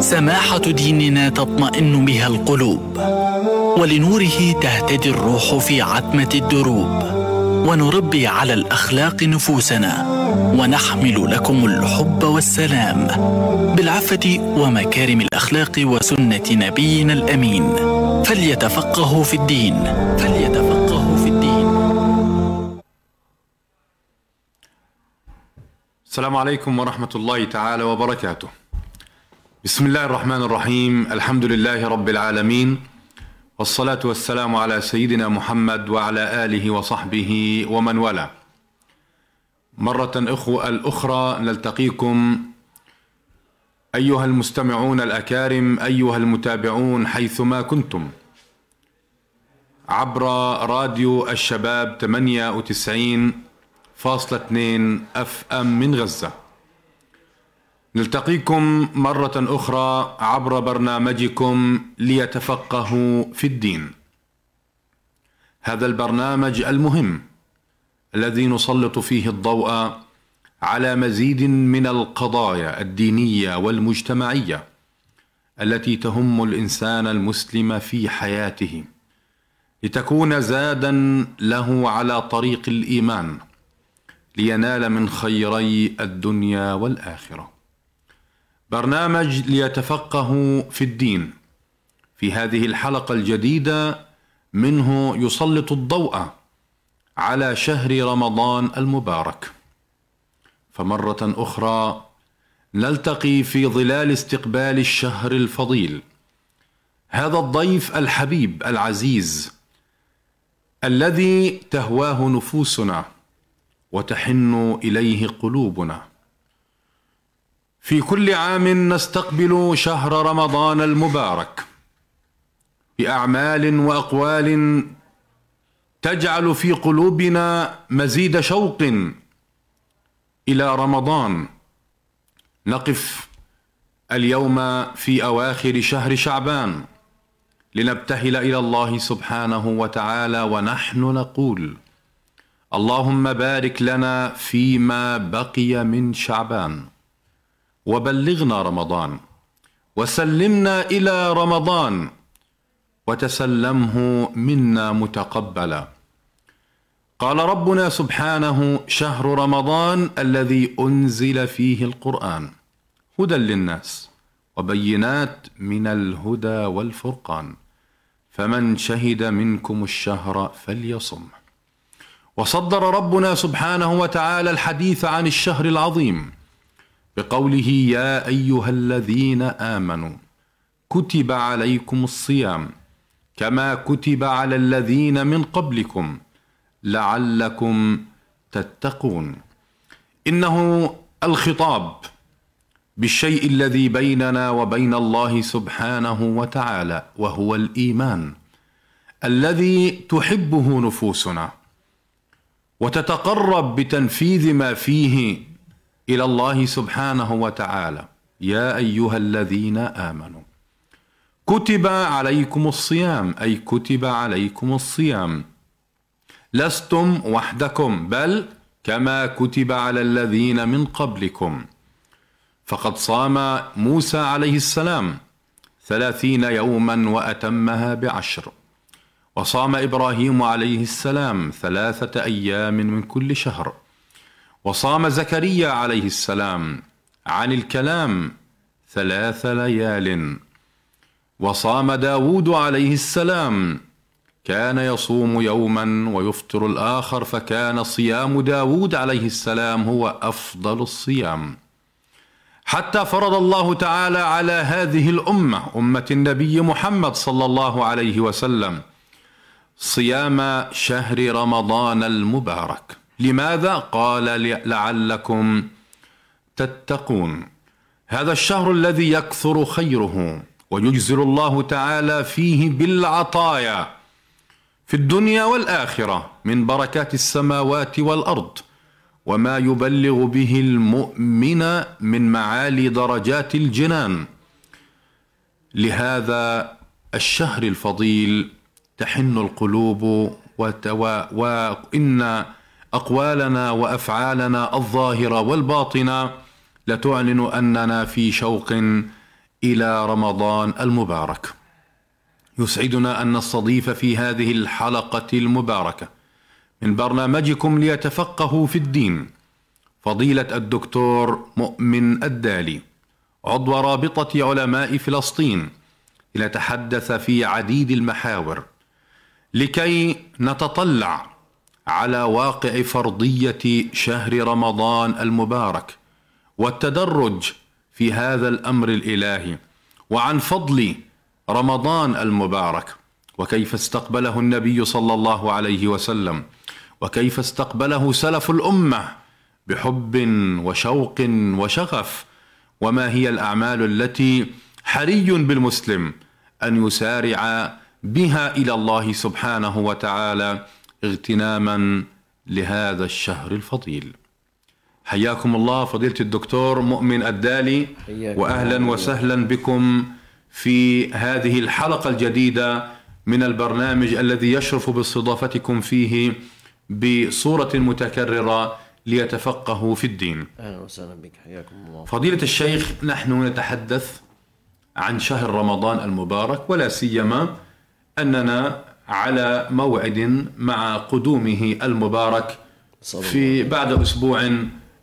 سماحة ديننا تطمئن بها القلوب ولنوره تهتدي الروح في عتمة الدروب. ونربي على الأخلاق نفوسنا ونحمل لكم الحب والسلام. بالعفة ومكارم الأخلاق وسنة نبينا الأمين. فليتفقهوا في الدين فليتفقهوا السلام عليكم ورحمة الله تعالى وبركاته. بسم الله الرحمن الرحيم، الحمد لله رب العالمين، والصلاة والسلام على سيدنا محمد وعلى آله وصحبه ومن والاه. مرة أخوة الأخرى نلتقيكم أيها المستمعون الأكارم، أيها المتابعون حيثما كنتم. عبر راديو الشباب 98 فاصلة اثنين أف أم من غزة. نلتقيكم مرة أخرى عبر برنامجكم ليتفقهوا في الدين. هذا البرنامج المهم الذي نسلط فيه الضوء على مزيد من القضايا الدينية والمجتمعية التي تهم الإنسان المسلم في حياته. لتكون زادا له على طريق الإيمان. لينال من خيري الدنيا والآخرة. برنامج ليتفقهوا في الدين. في هذه الحلقة الجديدة منه يسلط الضوء على شهر رمضان المبارك. فمرة أخرى نلتقي في ظلال استقبال الشهر الفضيل. هذا الضيف الحبيب العزيز الذي تهواه نفوسنا. وتحن إليه قلوبنا. في كل عام نستقبل شهر رمضان المبارك. بأعمال وأقوال تجعل في قلوبنا مزيد شوق إلى رمضان. نقف اليوم في أواخر شهر شعبان. لنبتهل إلى الله سبحانه وتعالى ونحن نقول اللهم بارك لنا فيما بقي من شعبان وبلغنا رمضان وسلمنا إلى رمضان وتسلمه منا متقبلا. قال ربنا سبحانه شهر رمضان الذي أنزل فيه القرآن هدى للناس وبينات من الهدى والفرقان فمن شهد منكم الشهر فليصمه وصدر ربنا سبحانه وتعالى الحديث عن الشهر العظيم بقوله يا أيها الذين آمنوا كتب عليكم الصيام كما كتب على الذين من قبلكم لعلكم تتقون. إنه الخطاب بالشيء الذي بيننا وبين الله سبحانه وتعالى وهو الإيمان الذي تحبه نفوسنا. وتتقرب بتنفيذ ما فيه إلى الله سبحانه وتعالى. يا أيها الذين آمنوا كتب عليكم الصيام أي كتب عليكم الصيام. لستم وحدكم بل كما كتب على الذين من قبلكم. فقد صام موسى عليه السلام ثلاثين يوما وأتمها بعشر. وصام إبراهيم عليه السلام ثلاثة أيام من كل شهر. وصام زكريا عليه السلام عن الكلام ثلاث ليال. وصام داود عليه السلام كان يصوم يوما ويفطر الآخر فكان صيام داود عليه السلام هو أفضل الصيام. حتى فرض الله تعالى على هذه الأمة أمة النبي محمد صلى الله عليه وسلم صيام شهر رمضان المبارك. لماذا؟ قال لعلكم تتقون. هذا الشهر الذي يكثر خيره ويجزل الله تعالى فيه بالعطايا في الدنيا والآخرة من بركات السماوات والأرض وما يبلغ به المؤمن من معالي درجات الجنان. لهذا الشهر الفضيل تحن القلوب وإن أقوالنا وأفعالنا الظاهرة والباطنة لتعلن أننا في شوق إلى رمضان المبارك. يسعدنا أن نستضيف في هذه الحلقة المباركة من برنامجكم ليتفقهوا في الدين فضيلة الدكتور مؤمن الدالي عضو رابطة علماء فلسطين لنتحدث في عديد المحاور. لكي نتطلع على واقع فرضية شهر رمضان المبارك والتدرج في هذا الأمر الإلهي وعن فضل رمضان المبارك وكيف استقبله النبي صلى الله عليه وسلم وكيف استقبله سلف الأمة بحب وشوق وشغف وما هي الأعمال التي حري بالمسلم أن يسارع بها إلى الله سبحانه وتعالى اغتناما لهذا الشهر الفضيل. حياكم الله فضيلة الدكتور مؤمن الدالي واهلا وسهلا بكم في هذه الحلقة الجديدة من البرنامج الذي يشرف باستضافتكم فيه بصورة متكررة ليتفقهوا في الدين. أهلا وسهلا بك حياكم الله. فضيلة الشيخ نحن نتحدث عن شهر رمضان المبارك ولا سيما أننا على موعد مع قدومه المبارك في بعد أسبوع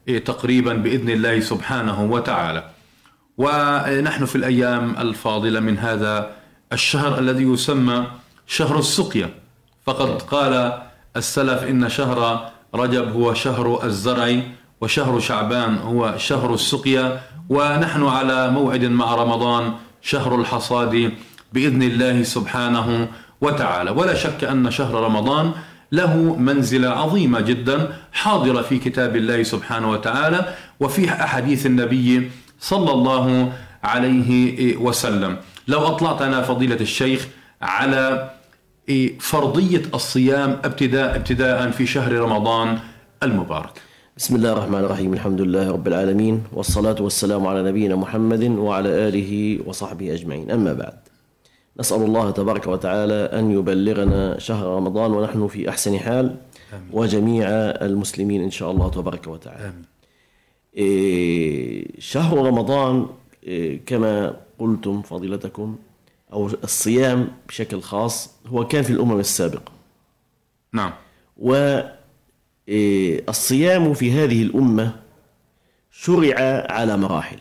إيه، تقريبا بإذن الله سبحانه وتعالى. ونحن في الأيام الفاضلة من هذا الشهر الذي يسمى شهر السقيا. فقد قال السلف إن شهر رجب هو شهر الزرع وشهر شعبان هو شهر السقيا. ونحن على موعد مع رمضان شهر الحصاد. بإذن الله سبحانه وتعالى. ولا شك أن شهر رمضان له منزلة عظيمة جدا حاضرة في كتاب الله سبحانه وتعالى وفي أحاديث النبي صلى الله عليه وسلم. لو أطلعتنا فضيلة الشيخ على فرضية الصيام ابتداء ابتداء في شهر رمضان المبارك. بسم الله الرحمن الرحيم. الحمد لله رب العالمين والصلاة والسلام على نبينا محمد وعلى آله وصحبه أجمعين. أما بعد نسأل الله تبارك وتعالى أن يبلغنا شهر رمضان ونحن في أحسن حال وجميع المسلمين إن شاء الله تبارك وتعالى. آمين. إيه، شهر رمضان إيه، كما قلتم فضيلتكم أو الصيام بشكل خاص هو كان في الأمم السابقة. نعم. والصيام في هذه الأمة شرع على مراحل.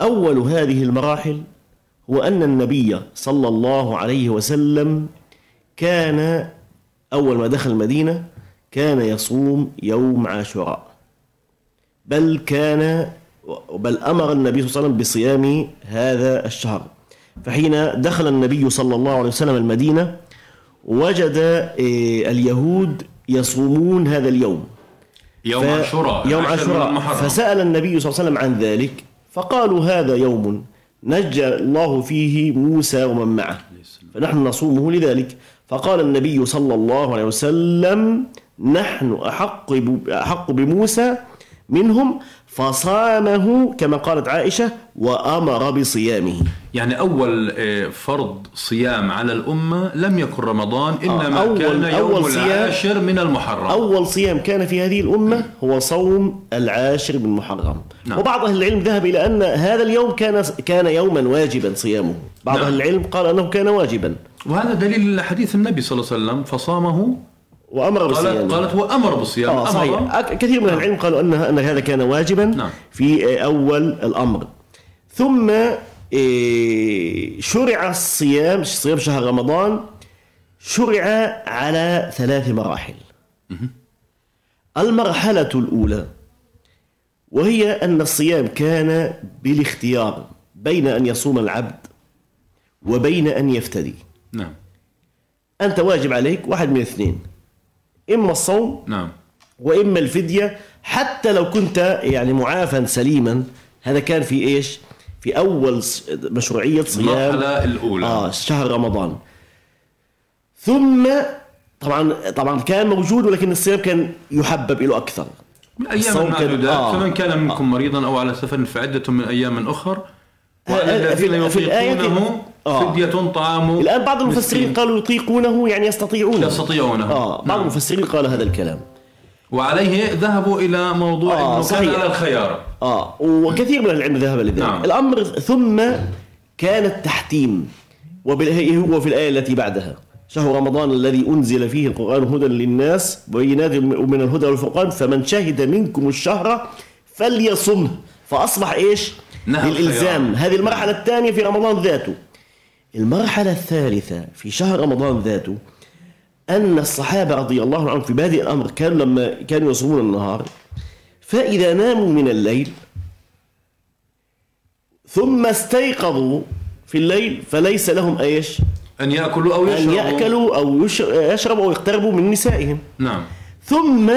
أول هذه المراحل هو أن النبي صلى الله عليه وسلم كان أول ما دخل المدينة كان يصوم يوم عاشوراء. بل كان بل أمر النبي صلى الله عليه وسلم بصيام هذا الشهر. فحين دخل النبي صلى الله عليه وسلم المدينة وجد إيه، اليهود يصومون هذا اليوم. يوم عاشوراء يوم عاشوراء. فسأل النبي صلى الله عليه وسلم عن ذلك فقالوا هذا يوم نجى الله فيه موسى ومن معه. فنحن نصومه لذلك. فقال النبي صلى الله عليه وسلم نحن أحق بموسى منهم فصامه كما قالت عائشة وأمر بصيامه. يعني أول آه، فرض صيام على الأمة لم يكن رمضان إنما أول- كان يوم أول صيام- العاشر من المحرم. أول صيام كان في هذه الأمة هو صوم العاشر من محرم. نعم. وبعض أهل العلم ذهب إلى أن هذا اليوم كان كان يوما واجبا صيامه. بعض نعم. أهل العلم قال أنه كان واجبا. وهذا دليل حديث النبي صلى الله عليه وسلم فصامه وأمر قالت, بصيامه. قالت وأمر بالصيام آه صحيح. أمر. كثير من العلم قالوا أن أن هذا كان واجبا نعم. في أول الأمر. ثم إيه، شرع الصيام صيام شهر رمضان شرع على ثلاث مراحل. المرحلة الأولى وهي أن الصيام كان بالاختيار بين أن يصوم العبد وبين أن يفتدي. نعم. أنت واجب عليك واحد من اثنين. إما الصوم نعم. وإما الفدية حتى لو كنت يعني معافى سليما. هذا كان في إيش؟ في أول مشروعية صيام. المرحلة الأولى. آه شهر رمضان. ثم طبعا طبعا كان موجود ولكن الصيام كان يحبب له أكثر. من الصوم كان- معدودات. آه. فمن كان منكم مريضا أو على سفر فعدة من أيام أخر وعلى آه، الذين في- في الآية يطيقونه آه. فدية طعام الآن بعض المفسرين. قالوا يطيقونه يعني يستطيعونه يستطيعونه آه بعض نعم. المفسرين قال هذا الكلام وعليه ذهبوا إلى موضوع آه، أنه كان. على الخيار آه وكثير من العلم ذهب لذلك نعم. الأمر ثم كان التحتيم وبال- هو في الآية التي بعدها شهر رمضان الذي أنزل فيه القرآن هدى للناس وبينات من الهدى والفرقان فمن شهد منكم الشهر فليصمه فأصبح إيش نهى للإلزام الخيار. هذه المرحلة الثانية في رمضان ذاته المرحلة الثالثة في شهر رمضان ذاته أن الصحابة رضي الله عنهم في بادئ الأمر كانوا لما كانوا يصومون النهار فإذا ناموا من الليل ثم استيقظوا في الليل فليس لهم إيش؟ أن يأكلوا أو يشربوا. أن يأكلوا أو يش- يشربوا أو يقتربوا من نسائهم. نعم. ثم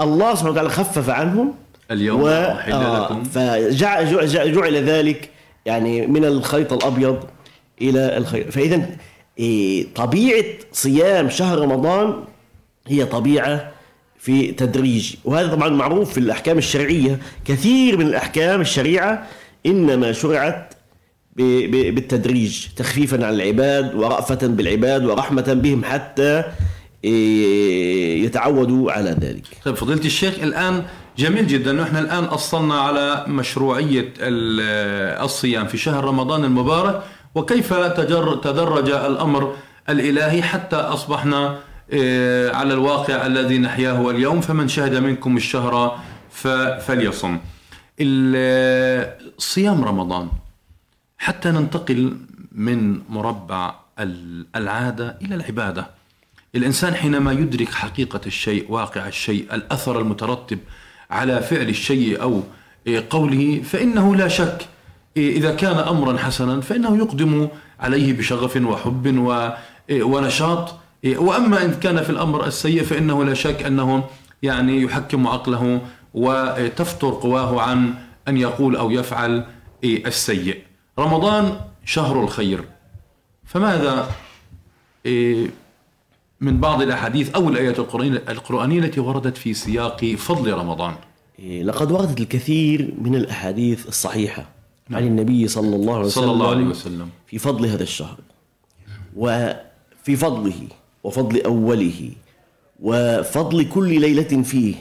الله سبحانه وتعالى خفف عنهم اليوم و... أحل آه لكم. فجعل جعل ذلك يعني من الخيط الأبيض إلى الخيط فإذا إيه، طبيعة صيام شهر رمضان هي طبيعة في تدريج. وهذا طبعا معروف في الأحكام الشرعية. كثير من الأحكام الشريعة إنما شرعت بالتدريج تخفيفا عن العباد ورأفة بالعباد ورحمة بهم حتى إيه، يتعودوا على ذلك. طيب فضيلة الشيخ الآن جميل جدا. أنه إحنا الآن أصلنا على مشروعية ال- الصيام في شهر رمضان المبارك. وكيف تجر تدرج الأمر الإلهي حتى أصبحنا آه، على الواقع الذي نحياه اليوم فمن شهد منكم الشهر فليصم. صيام رمضان حتى ننتقل من مربع ال- العادة إلى العبادة. الإنسان حينما يدرك حقيقة الشيء واقع الشيء الأثر المترتب على فعل الشيء أو إيه، قوله فإنه لا شك إذا كان أمرا حسنا فإنه يقدم عليه بشغف وحب إيه، ونشاط. إيه، وأما إن كان في الأمر السيء فإنه لا شك أنه يعني يحكم عقله وتفتر قواه عن أن يقول أو يفعل إيه، السيء. رمضان شهر الخير. فماذا إيه، من بعض الأحاديث أو الآيات القرآنية التي وردت في سياق فضل رمضان؟ إيه، لقد وردت الكثير من الأحاديث الصحيحة. عن النبي صلى الله عليه وسلم صلى الله عليه وسلم. في فضل هذا الشهر وفي فضله وفضل أوله وفضل كل ليلة فيه.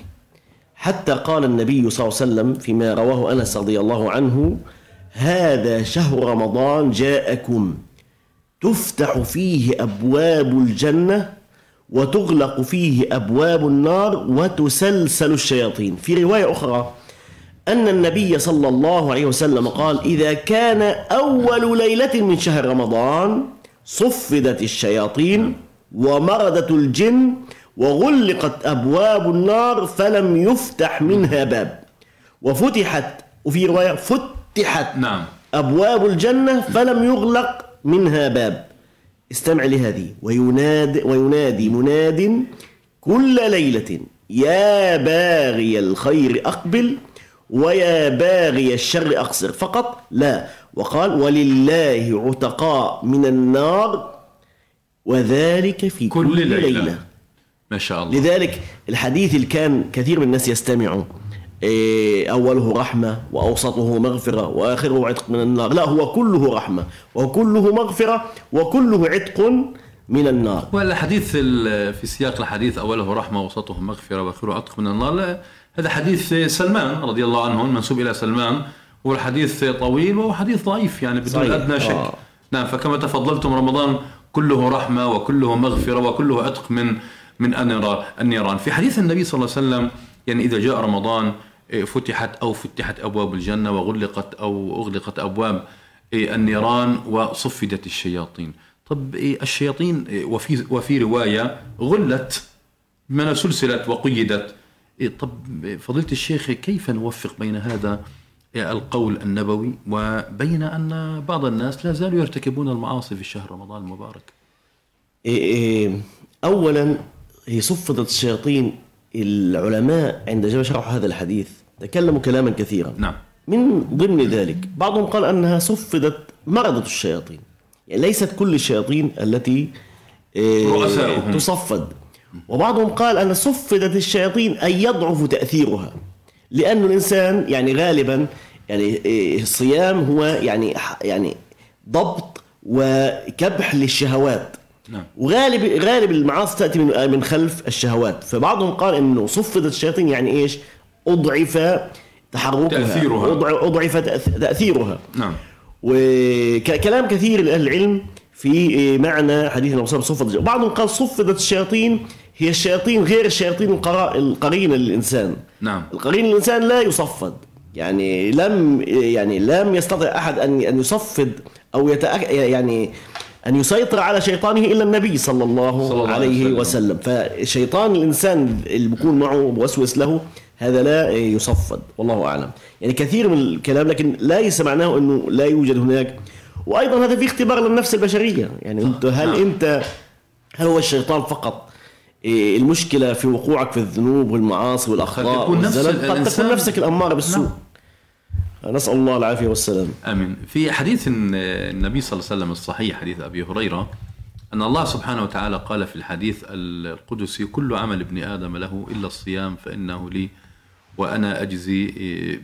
حتى قال النبي صلى الله عليه وسلم فيما رواه أنس رضي الله عنه هذا شهر رمضان جاءكم تفتح فيه أبواب الجنة وتغلق فيه أبواب النار وتسلسل الشياطين. في رواية أخرى أن النبي صلى الله عليه وسلم قال إذا كان أول ليلة من شهر رمضان صفدت الشياطين ومردت الجن وغلقت أبواب النار فلم يفتح منها باب. وفتحت وفي رواية فتحت نعم. أبواب الجنة فلم يغلق منها باب. استمع لهذه. وينادي, وينادي مناد كل ليلة يا باغي الخير أقبل. ويا باغي الشر أقصر فقط لا. وقال ولله عتقاء من النار وذلك في كل, كل ليلة. ليلة. ما شاء الله. لذلك الحديث اللي كان كثير من الناس يستمعوا إيه، أوله رحمة وأوسطه مغفرة وآخره عتق من النار. لا هو كله رحمة وكله مغفرة وكله عتق من النار. والحديث ال- في سياق الحديث أوله رحمة وسطه مغفرة وآخره عتق من النار لا، هذا حديث سلمان رضي الله عنه منسوب إلى سلمان هو الحديث طويل وهو حديث ضعيف يعني بدون. أدنى شك آه. نعم فكما تفضلتم رمضان كله رحمة وكله مغفرة وكله عتق من من النيران النيران في حديث النبي صلى الله عليه وسلم يعني إذا جاء رمضان إيه، فتحت أو فتحت أبواب الجنة وغلقت أو أغلقت أبواب إيه، النيران وصفدت الشياطين طب إيه، الشياطين وفي وفي رواية غلت بمعنى سلسلت وقيدت طب إيه، فضيلة الشيخ كيف نوفق بين هذا القول النبوي وبين أن بعض الناس لا زالوا يرتكبون المعاصي في شهر رمضان المبارك؟ إيه، إيه، أولا هي صفدت الشياطين العلماء عند شرحوا هذا الحديث. تكلموا كلاما كثيرا. نعم. من ضمن ذلك بعضهم قال أنها صفدت مردة الشياطين. يعني ليست كل الشياطين التي رؤساؤهم. تصفد. وبعضهم قال أن صفدت الشياطين أن يضعف تأثيرها لأن الإنسان يعني غالبا يعني آه، الصيام هو يعني يعني ضبط وكبح للشهوات. نعم. وغالب غالب المعاصي تأتي من من خلف الشهوات. فبعضهم قال إنه صفدت الشياطين يعني إيش؟ أضعف تحركها. تأثيرها. أضع- أضعف تأثيرها. نعم. وكلام كثير لأهل العلم في معنى حديث النبي صلى الله عليه وسلم صفد بعضهم قال صفدت الشياطين هي الشياطين غير الشياطين القرينة للإنسان. نعم. القرين الإنسان لا يصفد. يعني لم يعني لم يستطع أحد أن أن يصفد أو يتأك يعني أن يسيطر على شيطانه إلا النبي صلى الله, صلى الله عليه عليه وسلم. وسلم. فشيطان الإنسان اللي بيكون معه بوسوس له هذا لا يصفد. والله أعلم. يعني كثير من الكلام لكن ليس معناه أنه لا يوجد هناك. وأيضا هذا في اختبار للنفس البشرية. يعني أنت هل نعم. أنت هل هو الشيطان فقط؟ إيه، المشكلة في وقوعك في الذنوب والمعاصي والأخطاء قد يكون نفس قد تكون نفسك الأمارة بالسوء. نسأل الله العافية والسلام. آمين. في حديث النبي صلى الله عليه وسلم الصحيح حديث أبي هريرة أن الله سبحانه وتعالى قال في الحديث القدسي كل عمل ابن آدم له إلا الصيام فإنه لي وأنا أجزي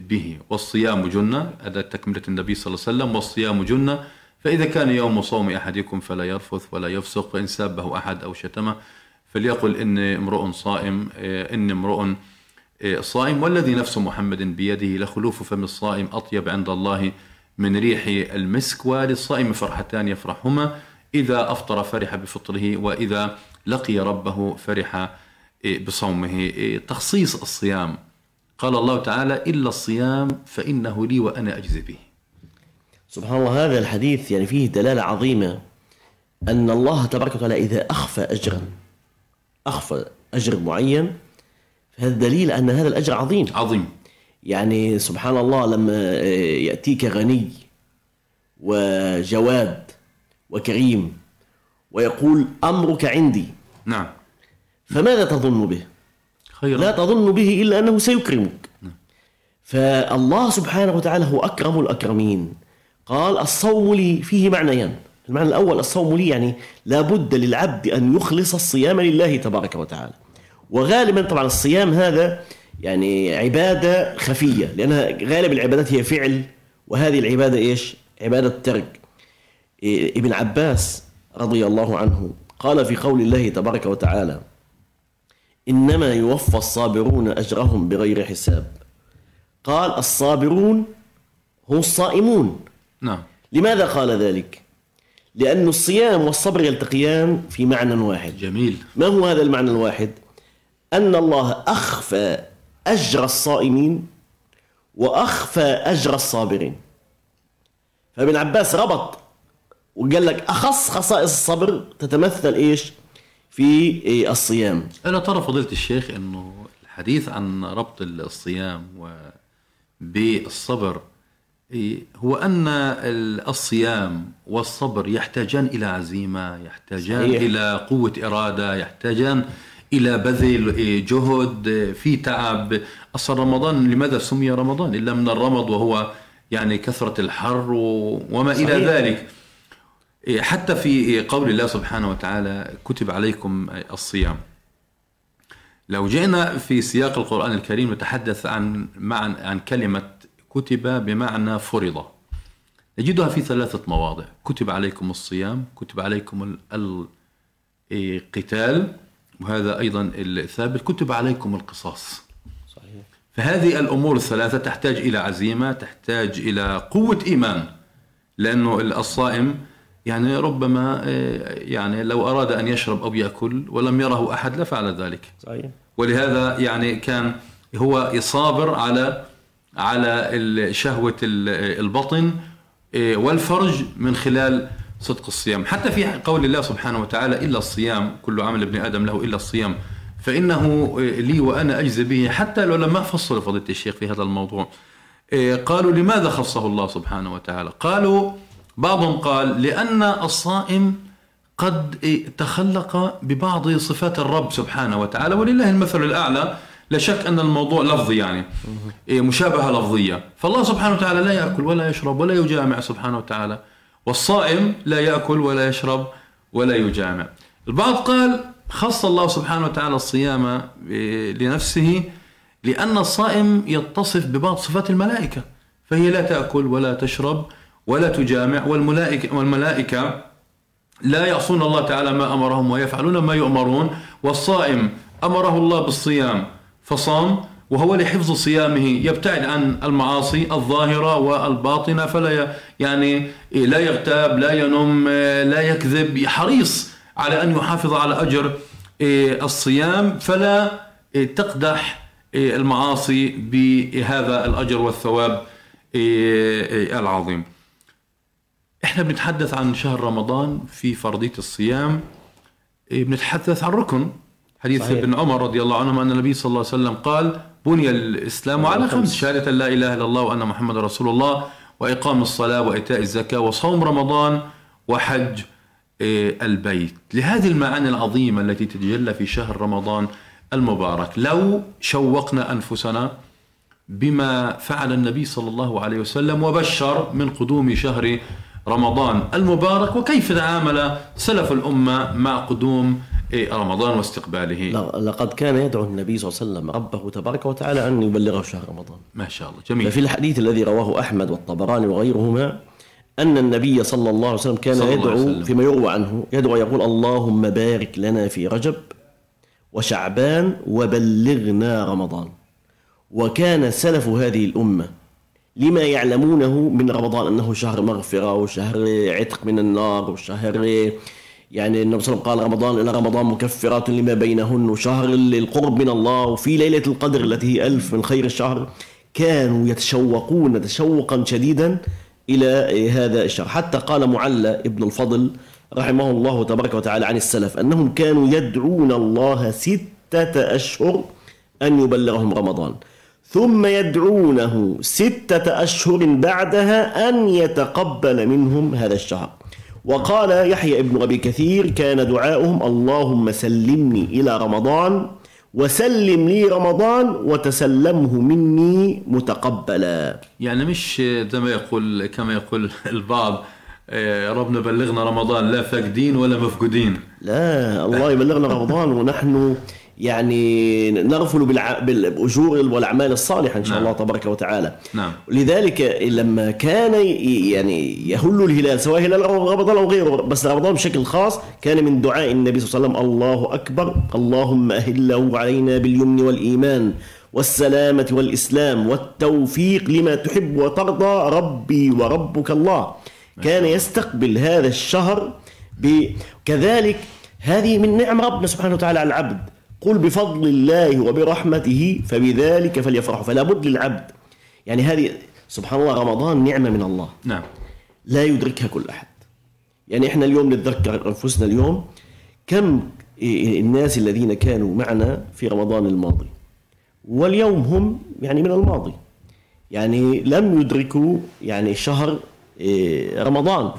به. والصيام جنة هذا تكملة النبي صلى الله عليه وسلم. والصيام جنة فإذا كان يوم صوم أحدكم فلا يرفث ولا يفسق فان سابه أحد أو شتمه فليقل إني امرؤ صائم إني امرؤ صائم والذي نفس محمد بيده لخلوف فم الصائم أطيب عند الله من ريح المسك وللصائم فرحتان يفرحهما إذا أفطر فرح بفطره وإذا لقي ربه فرح بصومه. تخصيص الصيام. قال الله تعالى إلا الصيام فإنه لي وأنا أجزي به. سبحان الله هذا الحديث يعني فيه دلالة عظيمة أن الله تبارك وتعالى إذا أخفى أجرا. أخفى أجر معين فهذا دليل أن هذا الأجر عظيم. عظيم. يعني سبحان الله لما يأتيك غني وجواد وكريم ويقول أمرك عندي. نعم. فماذا تظن به؟ خيرا. لا تظن به إلا أنه سيكرمك. فالله سبحانه وتعالى هو أكرم الأكرمين. قال الصوم لي فيه معنيان. المعنى الأول الصوم لي يعني لابد للعبد أن يخلص الصيام لله تبارك وتعالى. وغالبا طبعا الصيام هذا يعني عبادة خفية لأنها غالب العبادات هي فعل وهذه العبادة إيش؟ عبادة ترك. ابن عباس رضي الله عنه قال في قول الله تبارك وتعالى إنما يوفى الصابرون أجرهم بغير حساب. قال الصابرون هم الصائمون. نعم. لماذا قال ذلك؟ لأن الصيام والصبر يلتقيان في معنى واحد جميل ما هو هذا المعنى الواحد؟ أن الله أخفى أجر الصائمين وأخفى أجر الصابرين فابن عباس ربط وقال لك أخص خصائص الصبر تتمثل إيش؟ في الصيام ألا ترى فضيلة الشيخ أنه الحديث عن ربط الصيام بالصبر إيه، هو أن الصيام والصبر يحتاجان إلى عزيمة يحتاجان صحيح. إلى قوة إرادة يحتاجان إلى بذل إيه، جهد إيه، في تعب أصل رمضان لماذا سمي رمضان إلا من الرمض وهو يعني كثرة الحر وما إلى صحيح. ذلك إيه، حتى في قول الله سبحانه وتعالى كتب عليكم الصيام لو جئنا في سياق القرآن الكريم نتحدث عن عن كلمة كتب بمعنى فرض. نجدها في ثلاثة مواضع. كتب عليكم الصيام كتب عليكم ال- ال- القتال وهذا أيضا الثابت. كتب عليكم القصاص. صحيح. فهذه الأمور الثلاثة تحتاج إلى عزيمة تحتاج إلى قوة إيمان. لأنه الصائم يعني ربما آه، يعني لو أراد أن يشرب أو يأكل ولم يره أحد لفعل ذلك. صحيح. ولهذا يعني كان هو صابر على على شهوة ال- البطن إيه، والفرج من خلال صدق الصيام. حتى في قول الله سبحانه وتعالى إلا الصيام كل عمل ابن آدم له إلا الصيام. فإنه إيه، لي وأنا أجزي به. حتى العلماء فصلوا فضيلة الشيخ في هذا الموضوع. إيه، قالوا لماذا خصه الله سبحانه وتعالى؟ قالوا بعضهم قال لأن الصائم قد تخلق ببعض صفات الرب سبحانه وتعالى. ولله المثل الأعلى. لا شك أن الموضوع لفظي يعني. إيه، مشابهة لفظية. فالله سبحانه وتعالى لا يأكل ولا يشرب ولا يجامع سبحانه وتعالى. والصائم لا يأكل ولا يشرب ولا يجامع. البعض قال خص الله سبحانه وتعالى الصيام إيه، لنفسه لأن الصائم يتصف ببعض صفات الملائكة. فهي لا تأكل ولا تشرب ولا تجامع والملائكة, والملائكة لا يعصون الله تعالى ما أمرهم ويفعلون ما يؤمرون. والصائم أمره الله بالصيام فصام وهو لحفظ صيامه يبتعد عن المعاصي الظاهرة والباطنة فلا يعني لا يغتاب لا ينم لا يكذب حريص على أن يحافظ على أجر الصيام فلا تقدح المعاصي بهذا الأجر والثواب العظيم. إحنا بنتحدث عن شهر رمضان في فرضية الصيام بنتحدث عن ركن. حديث صحيح. ابن عمر رضي الله عنهما أن النبي صلى الله عليه وسلم قال بني الإسلام على خمس شهادة لا إله إلا الله وأن محمد رسول الله وإقام الصلاة وإيتاء الزكاة وصوم رمضان وحج البيت. لهذه المعاني العظيمة التي تتجلى في شهر رمضان المبارك. لو شوقنا أنفسنا بما فعل النبي صلى الله عليه وسلم وبشر من قدوم شهر رمضان المبارك وكيف تعامل سلف الأمة مع قدوم رمضان واستقباله. لقد كان يدعو النبي صلى الله عليه وسلم ربه تبارك وتعالى أن يبلغه شهر رمضان. ما شاء الله جميل. ففي الحديث الذي رواه أحمد والطبراني وغيرهما أن النبي صلى الله عليه وسلم كان يدعو فيما يروى عنه يدعو يقول اللهم بارك لنا في رجب وشعبان وبلغنا رمضان. وكان سلف هذه الأمة لما يعلمونه من رمضان أنه شهر مغفرة وشهر عتق من النار وشهر يعني النبي صلى الله عليه وسلم قال رمضان إلى رمضان مكفرات لما بينهن وشهر القرب من الله وفي ليلة القدر التي هي ألف من خير الشهر. كانوا يتشوقون تشوقا شديدا إلى هذا الشهر. حتى قال معلى ابن الفضل رحمه الله تبارك وتعالى عن السلف أنهم كانوا يدعون الله ستة أشهر أن يبلغهم رمضان. ثم يدعونه ستة أشهر بعدها أن يتقبل منهم هذا الشهر. وقال يحيى ابن أبي كثير كان دعاؤهم اللهم سلمني إلى رمضان وسلم لي رمضان وتسلمه مني متقبلا. يعني مش زي ما يقول كما يقول البعض آه، ربنا بلغنا رمضان لا فاقدين ولا مفقودين. لا الله يبلغنا رمضان ونحن يعني نغفل بالأجور والأعمال الصالحة إن شاء نعم. الله تبارك وتعالى نعم. لذلك لما كان يعني يهل الهلال سواء هلال رمضان أو غيره بس رمضان بشكل خاص كان من دعاء النبي صلى الله عليه وسلم الله أكبر اللهم أهله علينا باليمن والإيمان والسلامة والإسلام والتوفيق لما تحب وترضى ربي وربك الله كان يستقبل هذا الشهر كذلك هذه من نعم ربنا سبحانه وتعالى على العبد قل بفضل الله وبرحمته فبذلك فليفرحوا فلا بد للعبد. يعني هذه سبحان الله رمضان نعمة من الله. نعم. لا يدركها كل أحد. يعني إحنا اليوم نتذكر أنفسنا اليوم كم الناس الذين كانوا معنا في رمضان الماضي. واليوم هم يعني من الماضي. يعني لم يدركوا يعني شهر إيه، رمضان.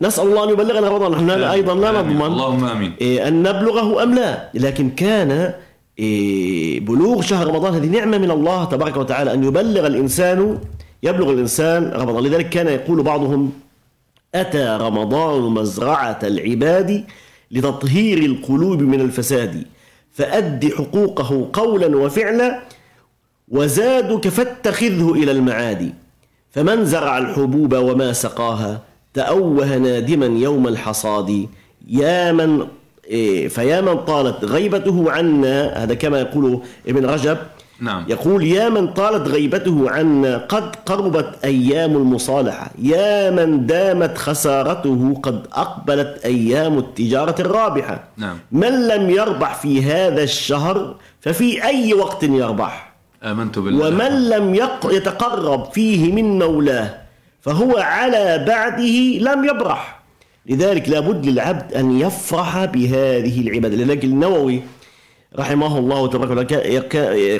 فنسأل الله أن يبلغنا رمضان. نحن أيضا لا نضمن. اللهم آمين. إيه، أن نبلغه أم لا. لكن كان إيه، بلوغ شهر رمضان هذه نعمة من الله تبارك وتعالى أن يبلغ الإنسان يبلغ الإنسان رمضان. لذلك كان يقول بعضهم أتى رمضان مزرعة العباد لتطهير القلوب من الفساد فأد حقوقه قولا وفعلا وزادك فاتخذه إلى المعاد فمن زرع الحبوب وما سقاها؟ تأوه نادما يوم الحصاد. يا من إيه، فيا من طالت غيبته عنا هذا كما يقول ابن رجب. نعم. يقول يا من طالت غيبته عنا قد قربت أيام المصالحة. يا من دامت خسارته قد أقبلت أيام التجارة الرابحة. نعم. من لم يربح في هذا الشهر ففي أي وقت يربح؟ آمنت بالله. ومن لم يتقرب فيه من مولاه. فهو على بعده لم يبرح. لذلك لابد للعبد أن يفرح بهذه العبادة. لذلك النووي رحمه الله تبارك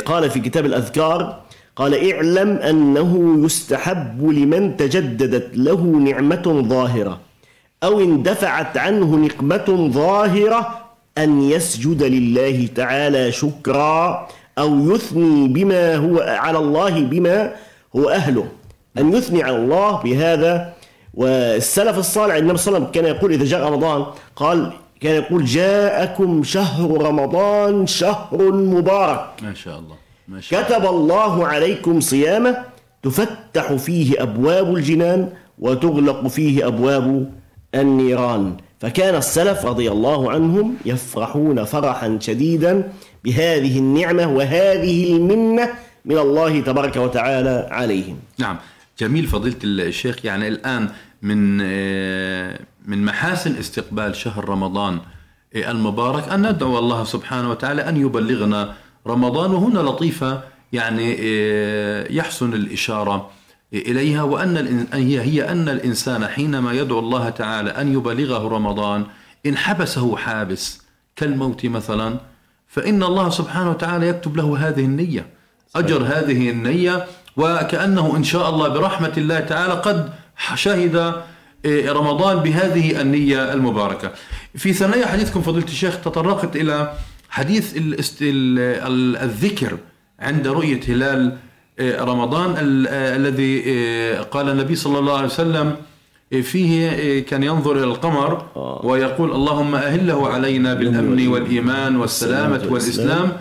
قال في كتاب الأذكار قال اعلم أنه يستحب لمن تجددت له نعمة ظاهرة أو اندفعت عنه نقمة ظاهرة أن يسجد لله تعالى شكرا أو يثني بما هو على الله بما هو أهله. أن يثني على الله بهذا. والسلف الصالح النبي صلى الله عليه وسلم كان يقول إذا جاء رمضان قال كان يقول جاءكم شهر رمضان شهر مبارك. ما شاء الله ما شاء كتب الله عليكم صيامه تفتح فيه أبواب الجنان وتغلق فيه أبواب النيران. فكان السلف رضي الله عنهم يفرحون فرحا شديدا بهذه النعمة وهذه المنة من الله تبارك وتعالى عليهم. نعم. جميل فضيلة الشيخ. يعني الآن من آه، من محاسن استقبال شهر رمضان آه، المبارك أن ندعو الله سبحانه وتعالى أن يبلغنا رمضان وهنا لطيفة يعني آه، يحسن الإشارة إليها وأن هي هي أن الإنسان حينما يدعو الله تعالى أن يبلغه رمضان إن حبسه حابس كالموت مثلا فإن الله سبحانه وتعالى يكتب له هذه النية أجر هذه النية وكأنه إن شاء الله برحمة الله تعالى قد شهد إيه، رمضان بهذه النية المباركة. في ثنايا حديثكم فضيلة الشيخ تطرقت إلى حديث الذكر عند رؤية هلال إيه، رمضان الذي إيه، قال النبي صلى الله عليه وسلم فيه كان ينظر إلى القمر آه. ويقول اللهم أهله علينا بالأمن والإيمان والسلامة والإسلام.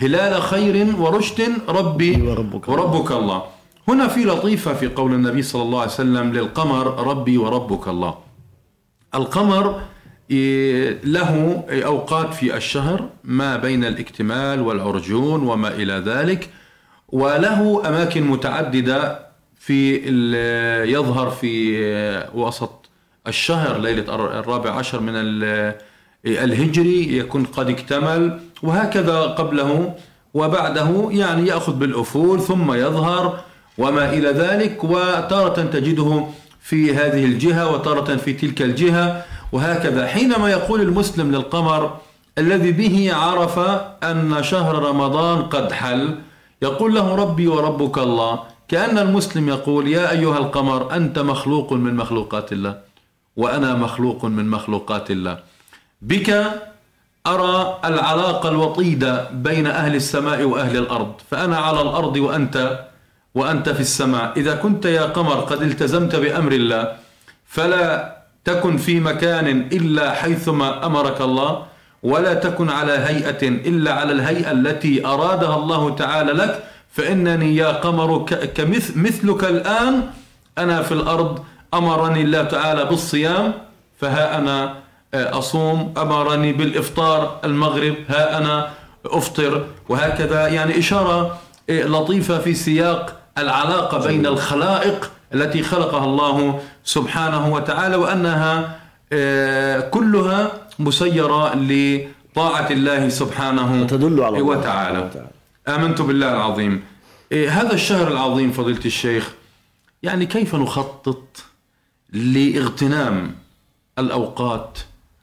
هلال خير ورشد ربي وربك, وربك الله. هنا في لطيفة في قول النبي صلى الله عليه وسلم للقمر ربي وربك الله. القمر إيه، له أوقات في الشهر ما بين الاكتمال والعرجون وما إلى ذلك وله أماكن متعددة في يظهر في وسط الشهر ليلة الرابع عشر من الهجري يكون قد اكتمل. وهكذا قبله وبعده يعني يأخذ بالأفول ثم يظهر وما إلى ذلك وتارة تجده في هذه الجهة وتارة في تلك الجهة. وهكذا حينما يقول المسلم للقمر الذي به عرف أن شهر رمضان قد حل يقول له ربي وربك الله. كأن المسلم يقول يا أيها القمر أنت مخلوق من مخلوقات الله وأنا مخلوق من مخلوقات الله. بك أرى العلاقة الوطيدة بين أهل السماء وأهل الأرض فأنا على الأرض وأنت وأنت في السماء. إذا كنت يا قمر قد التزمت بأمر الله فلا تكن في مكان إلا حيثما أمرك الله ولا تكن على هيئة إلا على الهيئة التي أرادها الله تعالى لك. فإنني يا قمر كمثلك الآن أنا في الأرض أمرني الله تعالى بالصيام فها أنا أصوم أمرني بالإفطار المغرب ها أنا أفطر. وهكذا يعني إشارة آه، لطيفة في سياق العلاقة بين الخلائق التي خلقها الله سبحانه وتعالى وأنها آه، كلها مسيرة لطاعة الله سبحانه تدل على الله. وتعالى. آمنت بالله العظيم. هذا الشهر العظيم فضيلة الشيخ يعني كيف نخطط لإغتنام الأوقات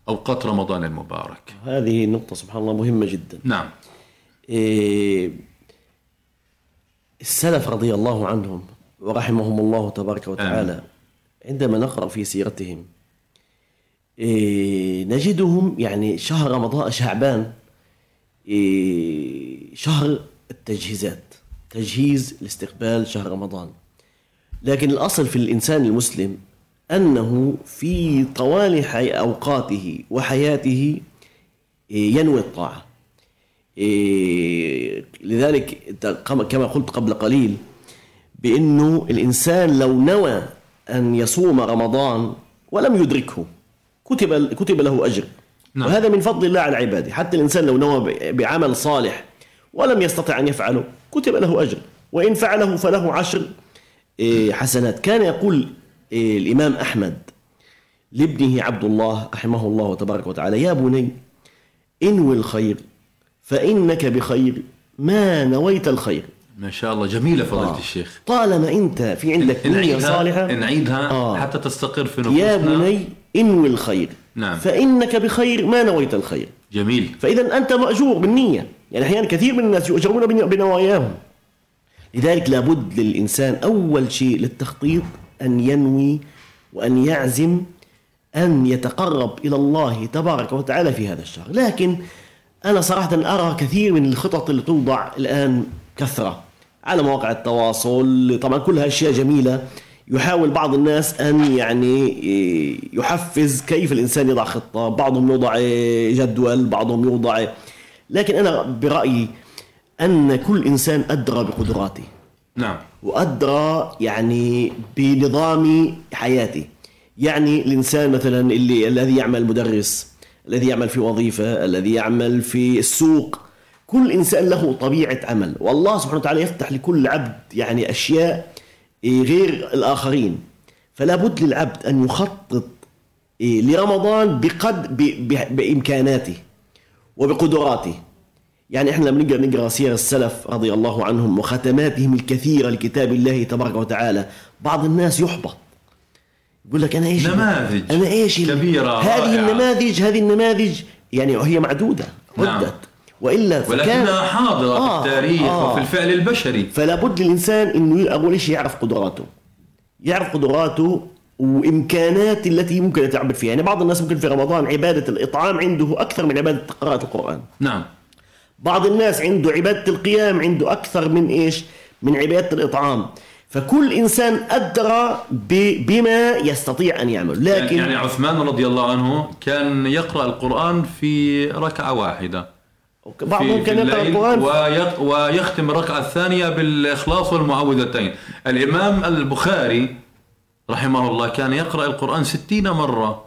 أوقات رمضان المبارك. هذه النقطة سبحان الله مهمة جدا. نعم. إيه السلف رضي الله عنهم ورحمهم الله تبارك وتعالى آمين. عندما نقرأ في سيرتهم إيه نجدهم يعني شهر رمضان شعبان إيه شهر التجهيزات تجهيز لاستقبال شهر رمضان. لكن الأصل في الإنسان المسلم أنه في طوال أوقاته وحياته إيه، ينوي الطاعة. إيه، لذلك كما قلت قبل قليل بأنه الإنسان لو نوى أن يصوم رمضان ولم يدركه كتب كتب له أجر. نعم. وهذا من فضل الله على عباده. حتى الإنسان لو نوى بعمل صالح ولم يستطع أن يفعله كتب له أجر. وإن فعله فله عشر إيه، حسنات. كان يقول الإمام أحمد لابنه عبد الله رحمه الله تبارك وتعالى يا بني انوي الخير فإنك بخير ما نويت الخير. ما شاء الله جميلة فضيلة آه. الشيخ. طالما أنت في عندك نية صالحة نعيدها آه. حتى تستقر في نفوسنا. يا بني انوي الخير نعم. فإنك بخير ما نويت الخير. جميل. فإذا أنت مأجور بالنية يعني أحيانا كثير من الناس يؤجرون بنواياهم. لذلك لابد للإنسان أول شيء للتخطيط أن ينوي وأن يعزم أن يتقرب إلى الله تبارك وتعالى في هذا الشهر. لكن أنا صراحة أرى كثير من الخطط اللي توضع الآن كثرة على مواقع التواصل. طبعا كلها أشياء جميلة. يحاول بعض الناس أن يعني يحفز كيف الإنسان يضع خطة. بعضهم يوضع جدول بعضهم يوضع. لكن أنا برأيي أن كل إنسان أدرى بقدراته. نعم. وأدرى يعني بنظام حياته يعني الإنسان مثلا اللي الذي يعمل مدرس الذي يعمل في وظيفة الذي يعمل في السوق كل إنسان له طبيعة عمل. والله سبحانه وتعالى يفتح لكل عبد يعني أشياء غير الآخرين. فلا بد للعبد أن يخطط لرمضان بقد بإمكاناته وبقدراته. يعني إحنا لما نقرا نقرأ سير السلف رضي الله عنهم وختماتهم الكثيرة لكتاب الله تبارك وتعالى بعض الناس يحبط. يقول لك أنا إيش نماذج أنا إيش كبيرة هذه رائعة. النماذج هذه النماذج يعني هي معدودة عدت نعم. وإلا ولكنها حاضرة آه، في التاريخ آه. وفي الفعل البشري. فلا بد للإنسان إنه اول شيء يعرف قدراته؟ يعرف قدراته وإمكانات التي ممكن يتعبد فيها. يعني بعض الناس ممكن في رمضان عبادة الإطعام عنده أكثر من عبادة قراءة القرآن. نعم. بعض الناس عنده عبادة القيام عنده أكثر من إيش؟ من عبادة الإطعام. فكل إنسان أدرى بما يستطيع أن يعمل. يعني, لكن يعني عثمان رضي الله عنه كان يقرأ القرآن في ركعة واحدة. بعضهم كان يقرأ القرآن. ويختم الركعة الثانية بالإخلاص والمعوذتين. الإمام البخاري رحمه الله كان يقرأ القرآن ستين مرة.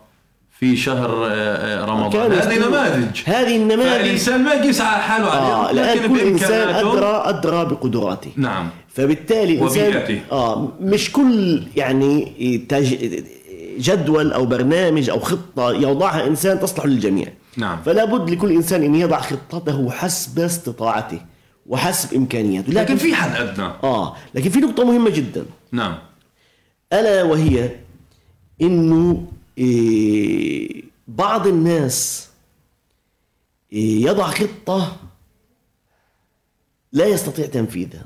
في شهر آه، آه، رمضان. هذه نماذج. هذه النماذج فالإنسان ما يقيس على حاله آه عليه الآن لكن كل إنسان بإمكاناته أدرى أدرى بقدراته. نعم. فبالتالي. إنسان آه مش كل يعني تج... جدول أو برنامج أو خطة يوضعها إنسان تصلح للجميع. نعم. فلا بد لكل إنسان أن يضع خطته حسب استطاعته وحسب إمكانياته. لكن في حد أدنى. آه لكن في نقطة مهمة جدا. نعم. ألا وهي إيه بعض الناس إيه يضع خطة لا يستطيع تنفيذها.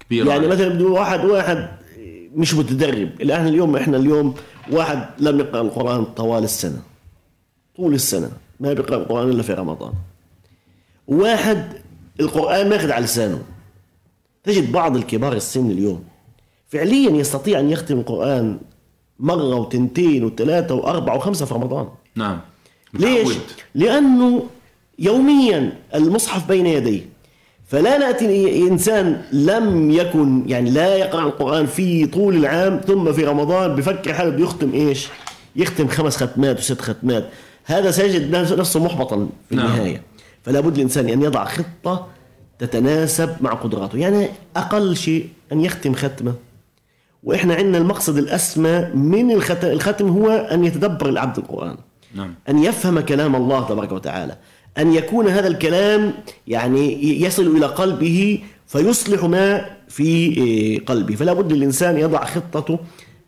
كبيرة. يعني مثلا بده واحد واحد مش متدرب. الآن اليوم إحنا اليوم واحد لم يقرأ القرآن طوال السنة. طول السنة. ما بيقرأ القرآن إلا في رمضان. واحد القرآن ماخذ على لسانه. تجد بعض الكبار السن اليوم فعليا يستطيع أن يختم القرآن مرة وتنتين وثلاثة وأربعة وخمسة في رمضان. نعم. ليش؟ متعود. لأنه يوميا المصحف بين يديه فلا نأتي إنسان لم يكن يعني لا يقرأ القرآن في طول العام ثم في رمضان بفكر حاله بده يختم إيش؟ يختم خمس ختمات وست ختمات. هذا سيجد نفسه محبطا في نعم. النهاية. فلا بد الإنسان أن يضع خطة تتناسب مع قدراته. يعني أقل شيء أن يختم ختمة. وإحنا عندنا المقصد الأسمى من الختم, الختم هو أن يتدبر العبد القرآن. نعم. أن يفهم كلام الله تبارك وتعالى. أن يكون هذا الكلام يعني يصل إلى قلبه فيصلح ما في إيه، قلبه. فلا بد للإنسان يضع خطته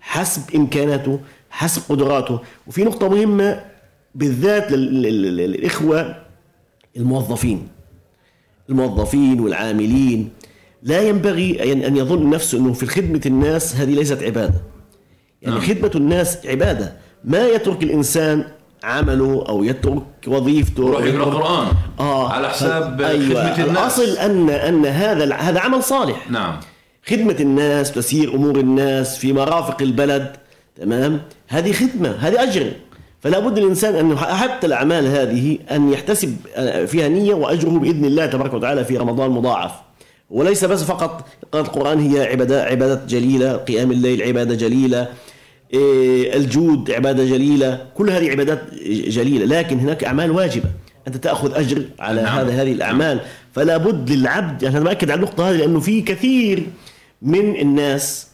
حسب إمكاناته حسب قدراته. وفي نقطة مهمة بالذات لل- لل- لل- للإخوة الموظفين. الموظفين والعاملين. لا ينبغي أن- يظن نفسه أنه في خدمة الناس هذه ليست عبادة. يعني نعم. خدمة الناس عبادة. ما يترك الإنسان عمله أو يترك وظيفته يروح يترك- قرآن آه. على حساب أيوة. خدمة الناس. الأصل أن أن هذا هذا عمل صالح. نعم. خدمة الناس تسيير أمور الناس في مرافق البلد. تمام؟ هذه خدمة هذه أجر. فلا بد الإنسان أن حتى الأعمال هذه أن يحتسب فيها نية وأجره بإذن الله تبارك وتعالى في رمضان مضاعف. وليس بس فقط قراءة القرآن هي عبادة عبادة جليلة قيام الليل عبادة جليلة إيه، الجود عبادة جليلة كل هذه عبادات جليلة لكن هناك أعمال واجبة. أنت تأخذ أجر على نعم. هذا هذه الأعمال. فلا بد للعبد أنا بأكد على النقطة هذه لأنه في كثير من الناس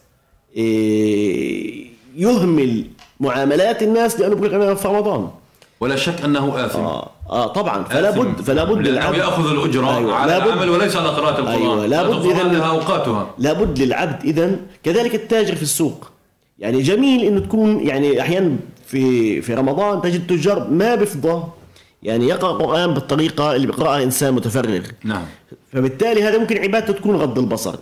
إيه، يهمل معاملات الناس لأنه بيقول لك أنا في رمضان. ولا شك أنه آثم. آه, آه طبعا. فلا. بد فلا بد للعبد يأخذ الأجرة أيوة، على لابد- العمل وليس على قراءة القرآن. أيوة، قراءة القرآن إذن- لها أوقاتها. لابد للعبد اذا كذلك التاجر في السوق. يعني جميل إنه تكون يعني أحيانا في في رمضان تجد تجار ما بيفضى يعني يقرأ القران بالطريقة اللي بيقرأها إنسان متفرغ. نعم. فبالتالي هذا ممكن عبادته تكون غض البصر.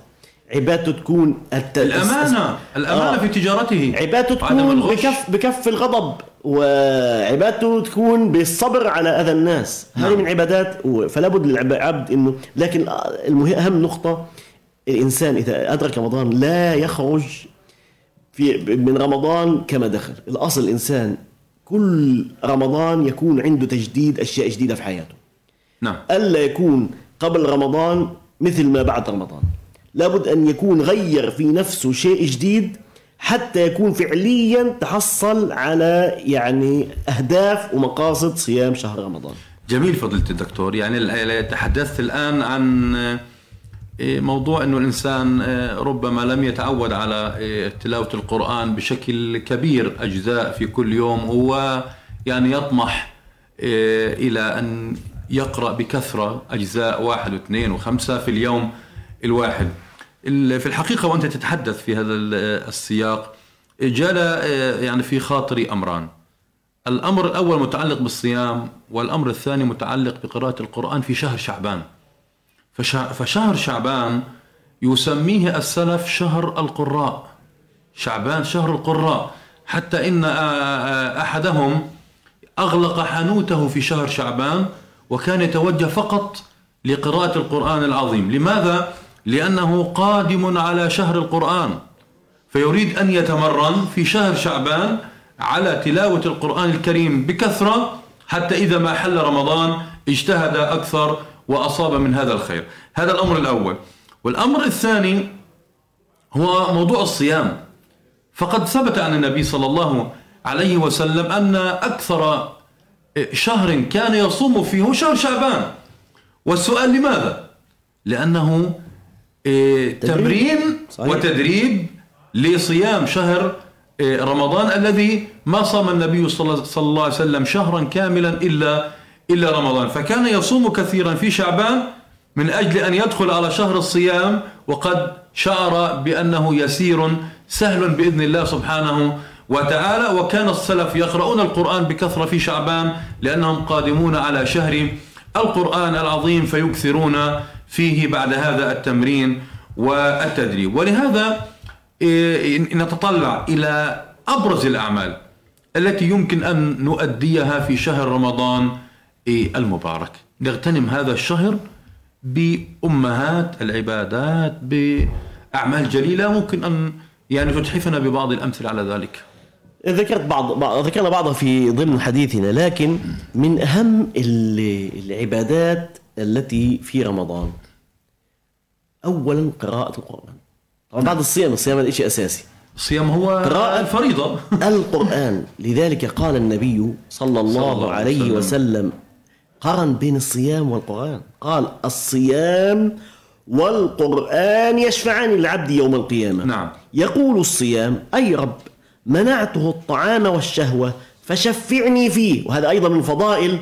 عبادته تكون الت... الأمانة الأمانة آه. في تجارته. عبادته تكون. بكف بكف الغضب وعبادته تكون بالصبر على أذى الناس. هذه نعم. من عبادات فلا بد للعبد انه لكن المهم أهم نقطة الإنسان إذا أدرك رمضان لا يخرج في من رمضان كما دخل. الأصل الإنسان كل رمضان يكون عنده تجديد أشياء جديدة في حياته. نعم. ألا يكون قبل رمضان مثل ما بعد رمضان. لابد أن يكون غير في نفسه شيء جديد حتى يكون فعليا تحصل على يعني أهداف ومقاصد صيام شهر رمضان. جميل فضيلة الدكتور. يعني تحدثت الآن عن إيه، موضوع أنه الإنسان إيه، ربما لم يتعود على إيه، تلاوة القرآن بشكل كبير أجزاء في كل يوم. هو يعني يطمح إلى أن يقرأ بكثرة أجزاء واحد واثنين وخمسة في اليوم. الواحد. في الحقيقة وأنت تتحدث في هذا السياق جال يعني في خاطري أمران. الأمر الأول متعلق بالصيام والأمر الثاني متعلق بقراءة القرآن في شهر شعبان. فشهر شعبان يسميه السلف شهر القراء. شعبان شهر القراء. حتى إن أحدهم أغلق حانوته في شهر شعبان وكان يتوجه فقط لقراءة القرآن العظيم. لماذا؟ لأنه قادم على شهر القرآن. فيريد أن يتمرن في شهر شعبان على تلاوة القرآن الكريم بكثرة حتى إذا ما حل رمضان اجتهد أكثر وأصاب من هذا الخير. هذا الأمر الأول. والأمر الثاني هو موضوع الصيام. فقد ثبت عن النبي صلى الله عليه وسلم أن أكثر شهر كان يصوم فيه شهر شعبان. والسؤال لماذا؟ لأنه إيه، تمرين وتدريب لصيام شهر إيه، رمضان الذي ما صام النبي صلى الله عليه وسلم شهرا كاملا إلا إلا رمضان. فكان يصوم كثيرا في شعبان من أجل أن يدخل على شهر الصيام وقد شعر بأنه يسير سهل بإذن الله سبحانه وتعالى. وكان السلف يقرؤون القرآن بكثرة في شعبان لأنهم قادمون على شهر القرآن العظيم فيكثرون فيه بعد هذا التمرين والتدريب. ولهذا إيه، نتطلع إلى أبرز الأعمال التي يمكن أن نؤديها في شهر رمضان المبارك. نغتنم هذا الشهر بأمهات العبادات بأعمال جليلة ممكن أن يعني تتحفنا ببعض الأمثلة على ذلك. ذكرت بعض ذكرنا بعضها في ضمن حديثنا لكن من أهم العبادات التي في رمضان. أولا قراءة القرآن. طبعا بعد الصيام الصيام هذا شيء أساسي. الصيام هو قراءة الفريضة. القرآن. لذلك قال النبي صلى الله, صلى الله عليه وسلم, وسلم قرن بين الصيام والقرآن. قال الصيام والقرآن يشفعان للعبد يوم القيامة. نعم. يقول الصيام أي رب منعته الطعام والشهوة فشفعني فيه. وهذا أيضا من فضائل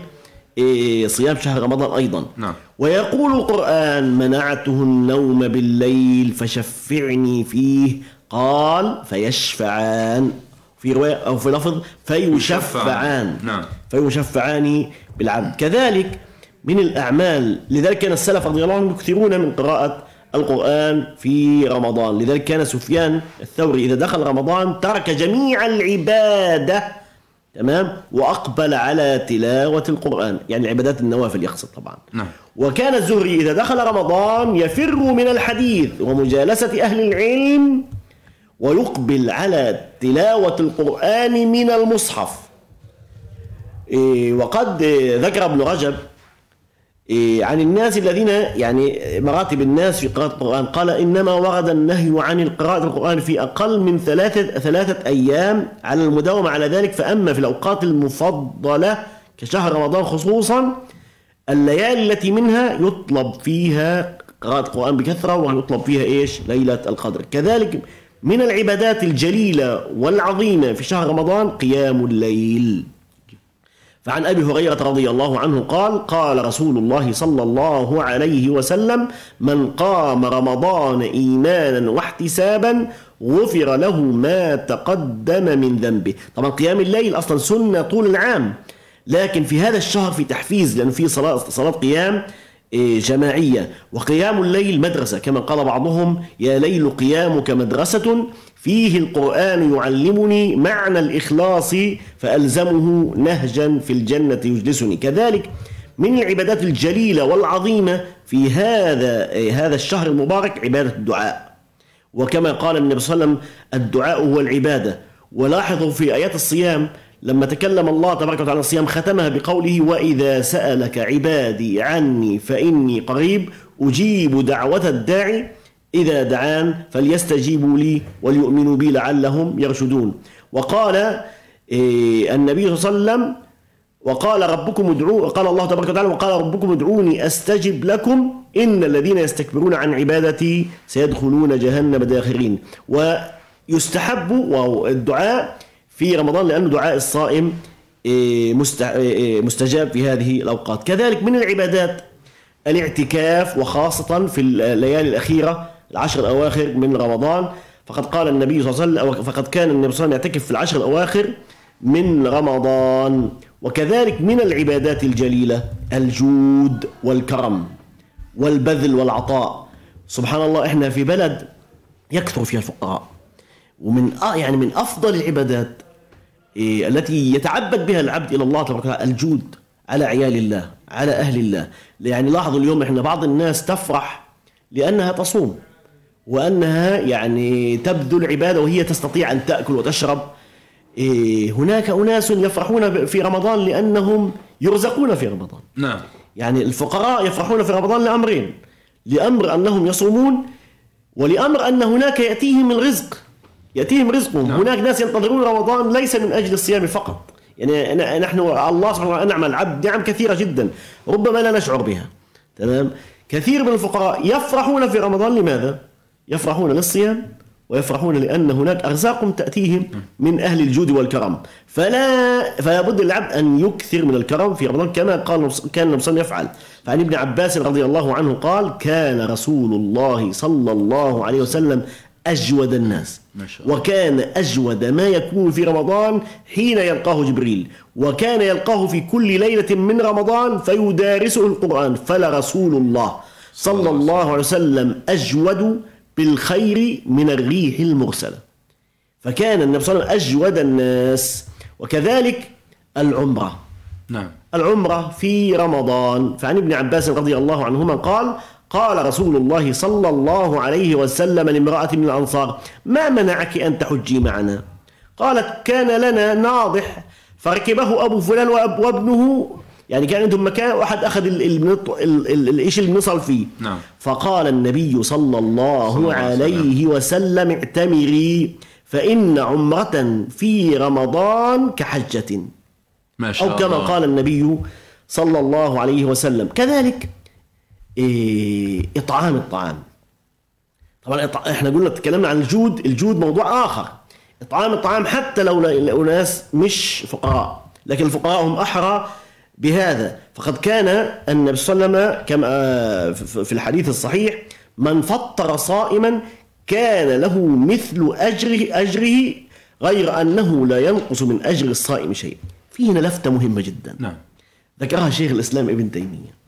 صيام شهر رمضان أيضا. نعم. ويقول القرآن منعته النوم بالليل فشفعني فيه. قال فيشفعان. في رواية أو في لفظ فيشفعان. نعم. فيشفعان بالعبد. كذلك من الأعمال لذلك كان السلف رضي الله عنهم يكثرون من قراءة القرآن في رمضان. لذلك كان سفيان الثوري إذا دخل رمضان ترك جميع العبادة تمام؟ وأقبل على تلاوة القرآن. يعني عبادات النوافل يقصد طبعا. نعم. وكان الزهري إذا دخل رمضان يفر من الحديث ومجالسة أهل العلم ويقبل على تلاوة القرآن من المصحف. إيه، وقد ذكر ابن رجب عن الناس الذين يعني مراتب الناس في قراءة القرآن. قال إنما ورد النهي عن قراءة القرآن في أقل من ثلاثة ثلاثة أيام على المداومة على ذلك. فأما في الأوقات المفضلة كشهر رمضان خصوصا الليالي التي منها يطلب فيها قراءة القرآن بكثرة ويطلب فيها إيش؟ ليلة القدر. كذلك من العبادات الجليلة والعظيمة في شهر رمضان قيام الليل. فعن أبي هريرة رضي الله عنه قال قال رسول الله صلى الله عليه وسلم من قام رمضان إيمانا واحتسابا غفر له ما تقدم من ذنبه. طبعا قيام الليل أصلا سنة طول العام لكن في هذا الشهر في تحفيز لأن في صلاة صلاة قيام جماعية. وقيام الليل مدرسة كما قال بعضهم يا ليل قيامك مدرسة فيه القرآن يعلمني معنى الإخلاص فألزمه نهجا في الجنة يجلسني. كذلك من العبادات الجليلة والعظيمة في هذا إيه، هذا الشهر المبارك عبادة الدعاء. وكما قال النبي صلى الله عليه وسلم الدعاء هو العبادة. ولاحظوا في آيات الصيام لما تكلم الله تبارك وتعالى الصيام ختمها بقوله وإذا سألك عبادي عني فإني قريب أجيب دعوة الداعي إذا دعان فليستجيبوا لي وليؤمنوا بي لعلهم يرشدون. وقال إيه، النبي صلى الله عليه وسلم وقال ربكم ادعوا قال الله تبارك وتعالى وقال ربكم ادعوني أستجب لكم إن الذين يستكبرون عن عبادتي سيدخلون جهنم داخرين. ويستحب الدعاء في رمضان لأنه دعاء الصائم إيه، إيه، مستجاب في هذه الأوقات. كذلك من العبادات الاعتكاف وخاصة في الليالي الأخيرة العشر الأواخر من رمضان. فقد قال النبي صلى الله عليه وسلم فقد كان النبي صلى الله عليه وسلم يعتكف في العشر الأواخر من رمضان. وكذلك من العبادات الجليلة الجود والكرم والبذل والعطاء. سبحان الله إحنا في بلد يكثر فيها الفقراء. ومن يعني من أفضل العبادات إيه، التي يتعبد بها العبد إلى الله تبارك وتعالى الجود على عيال الله على أهل الله. يعني لاحظوا اليوم إحنا بعض الناس تفرح لأنها تصوم وأنها يعني تبذل عبادة وهي تستطيع أن تأكل وتشرب. إيه، هناك أناس يفرحون في رمضان لأنهم يرزقون في رمضان. نعم. يعني الفقراء يفرحون في رمضان لأمرين لأمر أنهم يصومون ولأمر أن هناك يأتيهم الرزق. يأتيهم رزقهم. نعم. هناك ناس ينتظرون رمضان ليس من أجل الصيام فقط. يعني نحن الله سبحانه وتعالى أنعم العبد نعم كثيرة جدا. ربما لا نشعر بها. تمام؟ كثير من الفقراء يفرحون في رمضان. لماذا؟ يفرحون للصيام ويفرحون لأن هناك أرزاق تأتيهم من أهل الجود والكرم. فلا فلا بد العبد أن يكثر من الكرم في رمضان كما قال كان النبي يفعل. فعن ابن عباس رضي الله عنه قال كان رسول الله صلى الله عليه وسلم أجود الناس. ما شاء الله. وكان أجود ما يكون في رمضان حين يلقاه جبريل. وكان يلقاه في كل ليلة من رمضان فيدارسه القرآن. فلرسول الله صلى الله عليه وسلم أجود بالخير من الريح المرسلة. فكان النبي صلى الله عليه وسلم أجود الناس. وكذلك العمرة. نعم. العمرة في رمضان. فعن ابن عباس رضي الله عنهما قال قال رسول الله صلى الله عليه وسلم لامرأة من الأنصار ما منعك أن تحجي معنا؟ قالت كان لنا ناضح فركبه أبو فلان وابنه. يعني كان عندهم مكان واحد أخذ الشيء اللي بنصل فيه. نعم. فقال النبي صلى الله, صلى الله عليه وسلم اعتمري فإن عمرة في رمضان كحجة. ما شاء أو كما الله. قال النبي صلى الله عليه وسلم. كذلك إيه إطعام الطعام طبعا إحنا قلنا تكلمنا عن الجود الجود موضوع آخر. إطعام الطعام حتى لو ناس مش فقراء. لكن الفقراء هم أحرى بهذا. فقد كان النبي صلى الله عليه وسلم كما في الحديث الصحيح من فطر صائما كان له مثل أجره أجره غير أنه لا ينقص من أجر الصائم شيء في هنا لفتة مهمة جدا. نعم. ذكرها شيخ الإسلام ابن تيمية.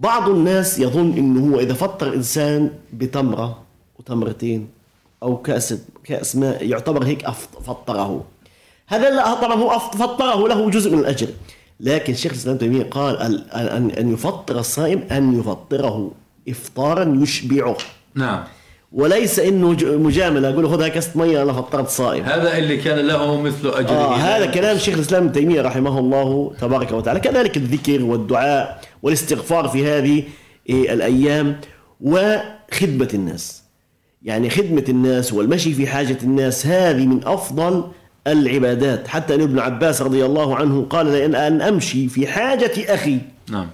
بعض الناس يظن أنه هو إذا فطر إنسان بتمرة وتمرتين أو كأس كأس ماء يعتبر هيك فطره. هذا لا طبعا هو فطره له جزء من الأجر. لكن شيخ الإسلام تيمية قال ان أن يفطر الصائم أن يفطره افطارا يشبعه. نعم. وليس إنه مجامله أقول خذ كاسة مية أنا فطرت صائم هذا اللي كان له مثل اجر آه هذا كلام شيخ الإسلام ابن تيمية رحمه الله تبارك وتعالى. كذلك الذكر والدعاء والاستغفار في هذه إيه، الأيام وخدمة الناس. يعني خدمة الناس والمشي في حاجة الناس هذه من أفضل العبادات. حتى أن ابن عباس رضي الله عنه قال لأن أن أمشي في حاجة أخي نعم.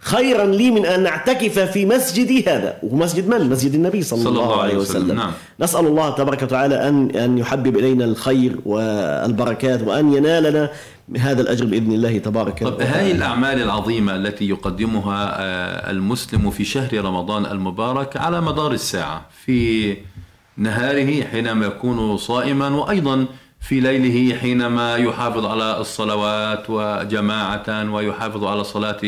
خيرا لي من أن أعتكف في مسجدي هذا وهو مسجد من؟ مسجد النبي صلى, صلى الله, الله عليه وسلم, وسلم. نعم. نسأل الله تبارك وتعالى أن أن يحبب إلينا الخير والبركات وأن ينالنا هذا الأجر بإذن الله تبارك طب وتعالى هذه الأعمال العظيمة التي يقدمها آه، المسلم في شهر رمضان المبارك على مدار الساعة في نهاره حينما يكون صائما وأيضا في ليله حينما يحافظ على الصلوات وجماعة ويحافظ على صلاة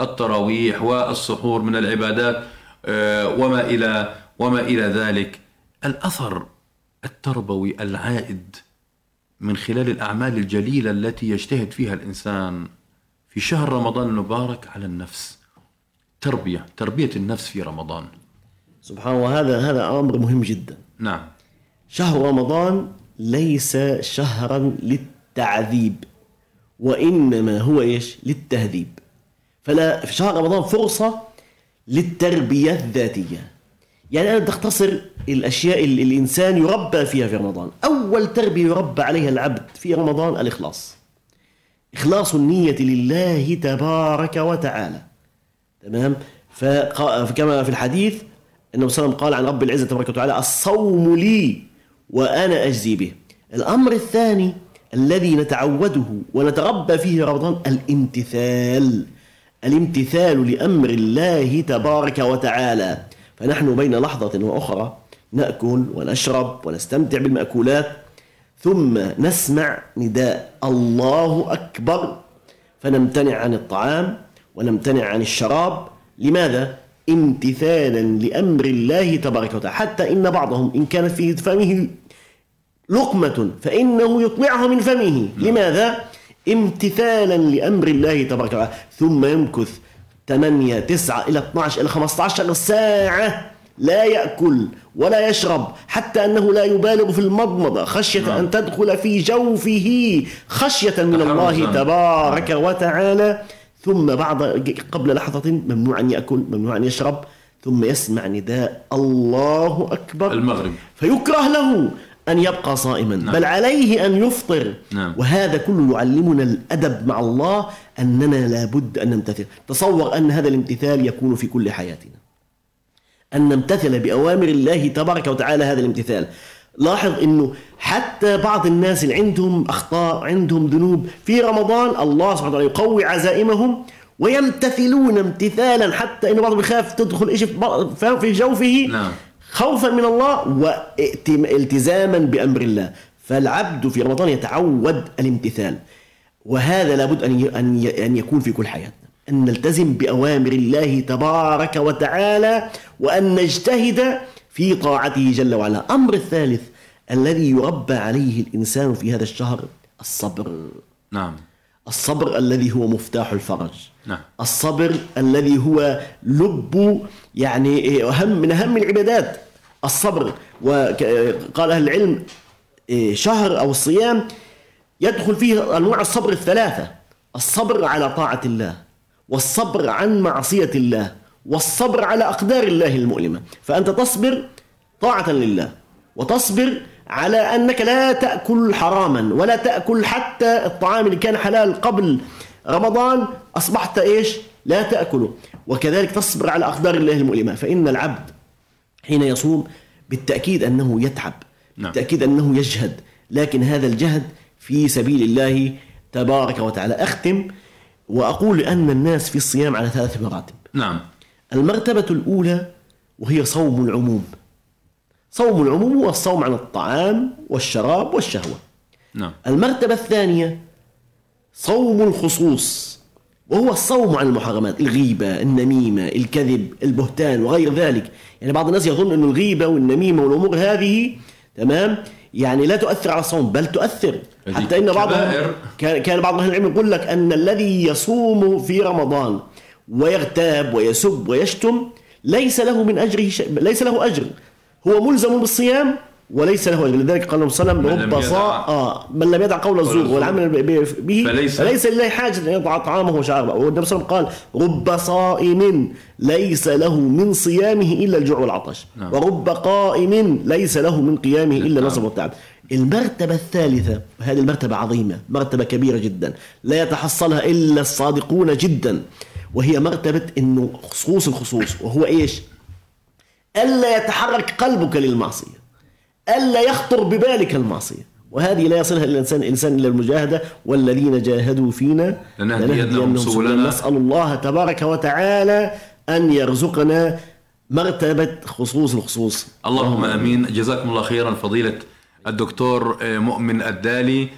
التراويح والسحور من العبادات آه، وما إلى وما إلى ذلك. الأثر التربوي العائد من خلال الأعمال الجليلة التي يجتهد فيها الإنسان في شهر رمضان المبارك على النفس. تربية تربية النفس في رمضان. سبحان الله هذا هذا أمر مهم جدا. نعم. شهر رمضان ليس شهرا للتعذيب وإنما هو إيش؟ للتهذيب. فلا في شهر رمضان فرصة للتربية الذاتية. يعني أنا تختصر الأشياء اللي الإنسان يربى فيها في رمضان. أول تربية يربى عليها العبد في رمضان الإخلاص. إخلاص النية لله تبارك وتعالى. تمام؟ فكما في الحديث النبي صلى الله عليه وسلم قال عن رب العزة تبارك وتعالى الصوم لي وأنا أجزي به. الأمر الثاني الذي نتعوده ونتربى فيه رمضان الامتثال. الامتثال لأمر الله تبارك وتعالى. فنحن بين لحظة وأخرى نأكل ونشرب ونستمتع بالمأكولات ثم نسمع نداء الله أكبر. فنمتنع عن الطعام ونمتنع عن الشراب. لماذا؟ امتثالا لأمر الله تبارك وتعالى. حتى إن بعضهم إن كانت في فمه لقمة فإنه يطلعها من فمه. لماذا؟ امتثالا لأمر الله تبارك وتعالى. ثم يمكث 8 9 إلى 12 إلى 15 ساعة لا يأكل ولا يشرب حتى أنه لا يبالغ في المضمضة خشية نعم. أن تدخل في جوفه خشية من الله تبارك وتعالى. ثم بعد قبل لحظة ممنوع أن يأكل ممنوع أن يشرب ثم يسمع نداء الله أكبر. المغرب. فيكره له. أن يبقى صائما نعم. بل عليه أن يفطر نعم. وهذا كله يعلمنا الأدب مع الله أننا لابد أن نمتثل تصور أن هذا الامتثال يكون في كل حياتنا أن نمتثل بأوامر الله تبارك وتعالى هذا الامتثال لاحظ أنه حتى بعض الناس اللي عندهم أخطاء عندهم ذنوب في رمضان الله سبحانه وتعالى يقوي عزائمهم ويمتثلون امتثالا حتى انه بعضهم يخاف تدخل شيء في جوفه نعم. خوفا من الله والتزاما بأمر الله. فالعبد في رمضان يتعود الامتثال. وهذا لابد أن أن يكون في كل حياتنا. أن نلتزم بأوامر الله تبارك وتعالى وأن نجتهد في طاعته جل وعلا. الامر الثالث الذي يربى عليه الإنسان في هذا الشهر الصبر. نعم. الصبر الذي هو مفتاح الفرج. نعم. الصبر الذي هو لب يعني أهم من أهم العبادات. الصبر وقال أهل العلم شهر أو الصيام يدخل فيه أنواع الصبر الثلاثة. الصبر على طاعة الله والصبر عن معصية الله والصبر على أقدار الله المؤلمة. فأنت تصبر طاعة لله وتصبر على أنك لا تأكل حراما ولا تأكل حتى الطعام اللي كان حلال قبل رمضان أصبحت إيش؟ لا تأكله. وكذلك تصبر على أقدار الله المؤلمة. فإن العبد حين يصوم بالتأكيد أنه يتعب نعم. بالتأكيد أنه يجهد. لكن هذا الجهد في سبيل الله تبارك وتعالى. أختم وأقول أن الناس في الصيام على ثلاث مراتب. نعم. المرتبة الأولى وهي صوم العموم. صوم العموم هو الصوم عن الطعام والشراب والشهوة. نعم. المرتبة الثانية صوم الخصوص وهو الصوم عن المحرمات الغيبة النميمة الكذب البهتان وغير ذلك. يعني بعض الناس يظن أن الغيبة والنميمة والأمور هذه تمام؟ يعني لا تؤثر على الصوم بل تؤثر. حتى إن كان كان بعض أهل العلم يقول لك أن الذي يصوم في رمضان ويغتاب ويسب ويشتم ليس له من أجره شيء ليس له أجر. هو ملزم بالصيام وليس له. اجر لذلك قال النبي صلى الله عليه وسلم رب صاء آه من لم يدع قول الزور والعمل به فليس, فليس لله حاجة أن يضع طعامه وشرابه. والنبي صلى الله عليه وسلم قال رب صائم ليس له من صيامه إلا الجوع والعطش. نعم. ورب قائم ليس له من قيامه إلا النصب نعم. والتعب. المرتبة الثالثة وهذه المرتبة عظيمة مرتبة كبيرة جدا لا يتحصلها إلا الصادقون جدا وهي مرتبة أنه خصوص الخصوص وهو إيش؟ ألا يتحرك قلبك للمعصية ألا يخطر ببالك المعصية. وهذه لا يصلها الإنسان الإنسان إلى المجاهدة والذين جاهدوا فينا. لنهدينهم سبلنا. نسأل الله تبارك وتعالى أن يرزقنا مرتبة خصوص الخصوص. اللهم آمين. جزاكم الله خيرا. فضيلة الدكتور مؤمن الدالي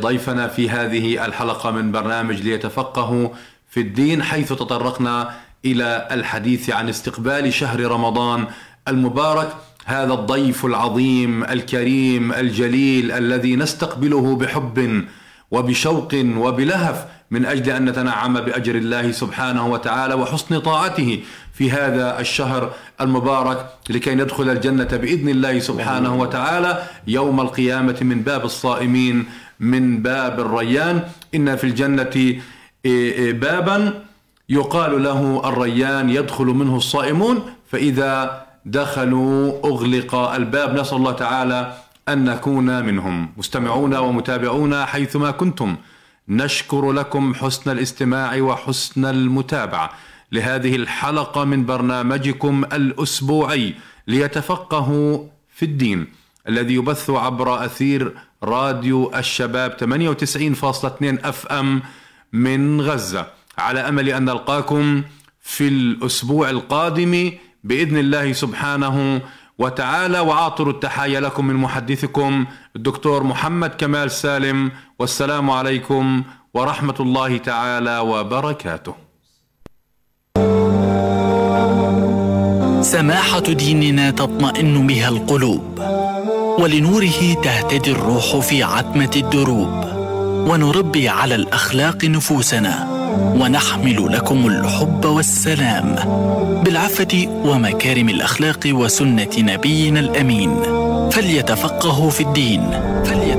ضيفنا في هذه الحلقة من برنامج ليتفقهوا في الدين حيث تطرقنا إلى الحديث عن استقبال شهر رمضان المبارك. هذا الضيف العظيم الكريم الجليل الذي نستقبله بحب وبشوق وبلهف من أجل أن نتنعم بأجر الله سبحانه وتعالى وحسن طاعته في هذا الشهر المبارك لكي ندخل الجنة بإذن الله سبحانه وتعالى يوم القيامة من باب الصائمين من باب الريان. إن في الجنة بابا يقال له الريان يدخل منه الصائمون فإذا دخلوا أغلق الباب. نسأل الله تعالى أن نكون منهم مستمعون ومتابعون حيثما كنتم. نشكر لكم حسن الاستماع وحسن المتابعة لهذه الحلقة من برنامجكم الأسبوعي ليتفقهوا في الدين الذي يبث عبر أثير راديو الشباب 98.2 أف أم من غزة. على أمل أن نلقاكم في الأسبوع القادم بإذن الله سبحانه وتعالى. وعاطر التحايا لكم من محدثكم الدكتور محمد كمال سالم. والسلام عليكم ورحمة الله تعالى وبركاته. سماحة ديننا تطمئن بها القلوب ولنوره تهتدي الروح في عتمة الدروب ونربي على الأخلاق نفوسنا. ونحمل لكم الحب والسلام بالعفة ومكارم الأخلاق وسنة نبينا الأمين. فليتفقهوا في الدين. فليتفقهوا